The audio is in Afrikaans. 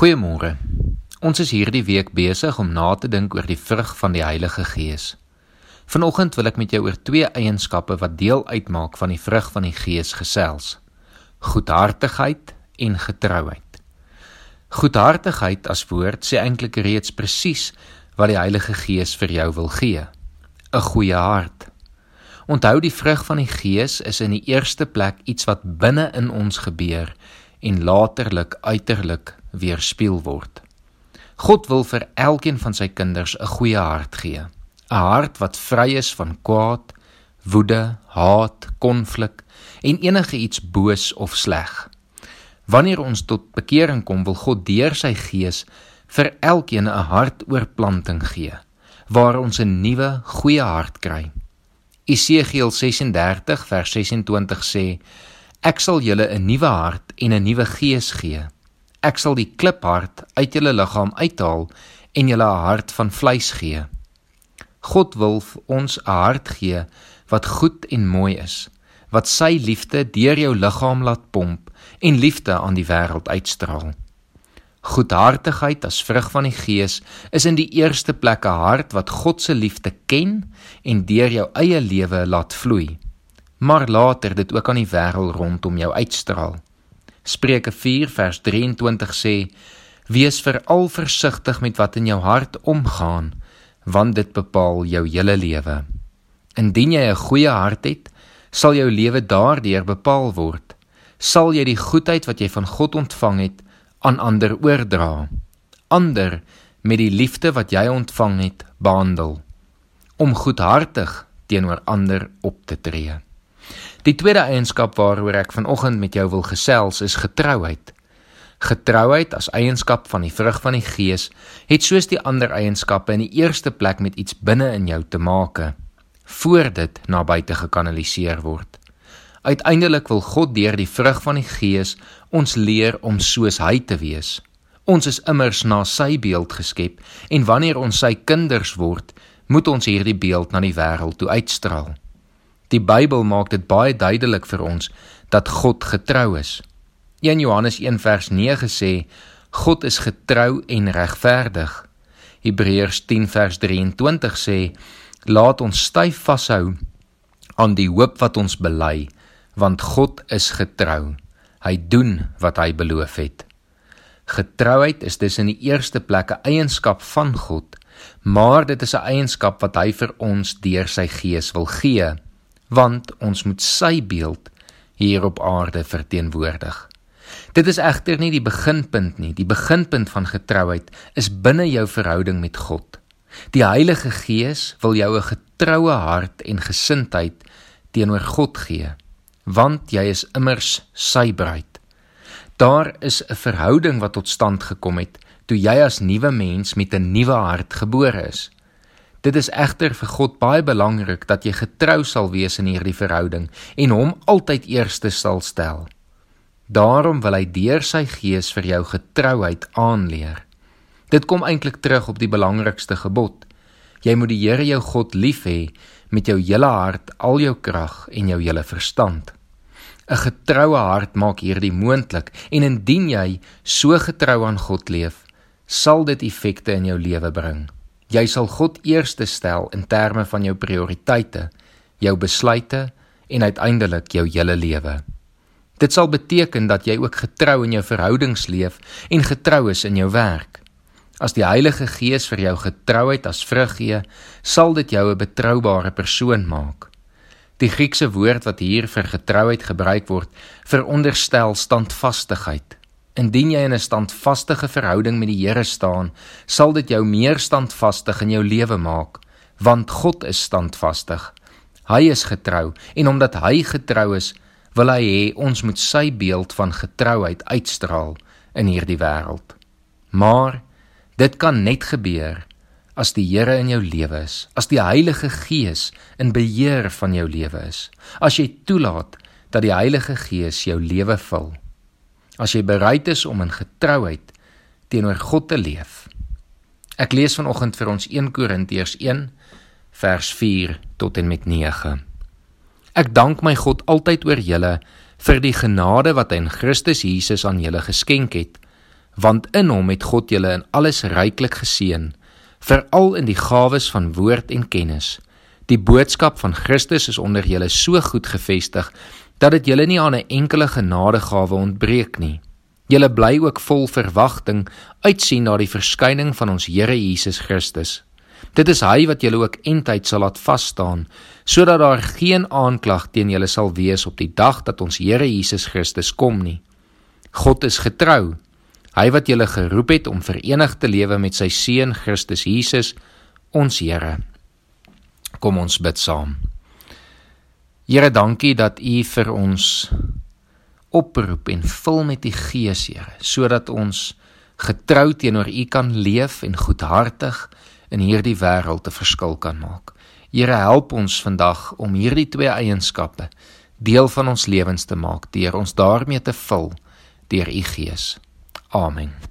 Goeiemôre. Ons is hierdie week besig om na te dink oor die vrug van die Heilige Gees. Vanoggend wil ek met jou oor twee eienskappe wat deel uitmaak van die vrug van die Gees gesels: goedhartigheid en getrouheid. Goedhartigheid as woord sê eintlik reeds presies wat die Heilige Gees vir jou wil gee: 'n goeie hart. Onthou die vrug van die Gees is in die eerste plek iets wat binne in ons gebeur en laterlik uiterlik weerspieël word. God wil vir elkeen van sy kinders 'n goeie hart gee, 'n hart wat vry is van kwaad, woede, haat, konflik en enige iets boos of sleg. Wanneer ons tot bekering kom, wil God deur sy gees vir elkeen 'n hartoorplanting gee waar ons 'n nuwe goeie hart kry. Esegiel 36 vers 26 sê: Ek sal julle 'n nuwe hart en 'n nuwe gees gee. Ek sal die kliphart uit julle liggaam uithaal en julle 'n hart van vleis gee. God wil ons 'n hart gee wat goed en mooi is, wat sy liefde deur jou liggaam laat pomp en liefde aan die wêreld uitstraal. Goedhartigheid as vrug van die Gees is in die eerste plek 'n hart wat God se liefde ken en deur jou eie lewe laat vloei. Maar later dit ook aan die wêreld rondom jou uitstraal. Spreuke 4 vers 23 sê: Wees veral versigtig met wat in jou hart omgaan, want dit bepaal jou hele lewe. Indien jy 'n goeie hart het, sal jou lewe daardeur bepaal word. Sal jy die goedheid wat jy van God ontvang het aan ander oordra. Ander met die liefde wat jy ontvang het, behandel om goedhartig teenoor ander op te tree. Die tweede eienskap waaroor ek vanoggend met jou wil gesels is getrouheid. Getrouheid as eienskap van die vrug van die Gees het soos die ander eienskappe in die eerste plek met iets binne in jou te maak voor dit na buite gekanaliseer word. Uiteindelik wil God deur die vrug van die Gees ons leer om soos hy te wees. Ons is immers na sy beeld geskep en wanneer ons sy kinders word, moet ons hierdie beeld na die wêreld toe uitstraal. Die Bybel maak dit baie duidelik vir ons dat God getrou is. 1 Johannes 1 vers 9 sê God is getrou en regverdig. Hebreërs 10 vers 23 sê laat ons styf vashou aan die hoop wat ons bely want God is getrou. Hy doen wat hy beloof het. Getrouheid is dus in die eerste plek 'n eienskap van God, maar dit is 'n eienskap wat hy vir ons deur sy gees wil gee want ons moet sy beeld hier op aarde verteenwoordig. Dit is egter nie die beginpunt nie. Die beginpunt van getrouheid is binne jou verhouding met God. Die Heilige Gees wil jou 'n getroue hart en gesindheid teenoor God gee, want jy is immers sy bruid. Daar is 'n verhouding wat tot stand gekom het toe jy as nuwe mens met 'n nuwe hart gebore is. Dit is egter vir God baie belangrik dat jy getrou sal wees in hierdie verhouding en hom altyd eerste sal stel. Daarom wil hy deur sy gees vir jou getrouheid aanleer. Dit kom eintlik terug op die belangrikste gebod. Jy moet die Here jou God lief hê met jou hele hart, al jou krag en jou hele verstand. 'n Getroue hart maak hierdie moontlik en indien jy so getrou aan God leef, sal dit effekte in jou lewe bring. Jy sal God eerste stel in terme van jou prioriteite, jou besluite en uiteindelik jou hele lewe. Dit sal beteken dat jy ook getrou in jou verhoudings leef en getrou is in jou werk. As die Heilige Gees vir jou getrouheid as vrug gee, sal dit jou 'n betroubare persoon maak. Die Griekse woord wat hier vir getrouheid gebruik word, veronderstel standvastigheid. Indien jy in 'n standvaste verhouding met die Here staan, sal dit jou meer standvastig in jou lewe maak, want God is standvastig. Hy is getrou en omdat hy getrou is, wil hy hê ons moet sy beeld van getrouheid uitstraal in hierdie wêreld. Maar dit kan net gebeur as die Here in jou lewe is, as die Heilige Gees in beheer van jou lewe is, as jy toelaat dat die Heilige Gees jou lewe vul as jy bereid is om in getrouheid teenoor God te leef. Ek lees vanoggend vir ons 1 Korintiërs 1 vers 4 tot en met 9. Ek dank my God altyd oor julle vir die genade wat hy in Christus Jesus aan julle geskenk het, want in hom het God julle in alles ryklik geseën, veral in die gawes van woord en kennis. Die boodskap van Christus is onder julle so goed gefestig dat dit julle nie aan 'n enkele genadegawe ontbreek nie. Julle bly ook vol verwagting uitsien na die verskyning van ons Here Jesus Christus. Dit is hy wat julle ook eintyd sal laat vas staan, sodat daar geen aanklag teen julle sal wees op die dag dat ons Here Jesus Christus kom nie. God is getrou. Hy wat julle geroep het om verenig te lewe met sy seun Christus Jesus, ons Here. Kom ons bid saam. Here, dankie dat U vir ons oproep en vul met die Gees, Here, sodat ons getrou teenoor U kan leef en goedhartig in hierdie wêreld 'n verskil kan maak. Here, help ons vandag om hierdie twee eienskappe deel van ons lewens te maak deur ons daarmee te vul deur U Gees. Amen.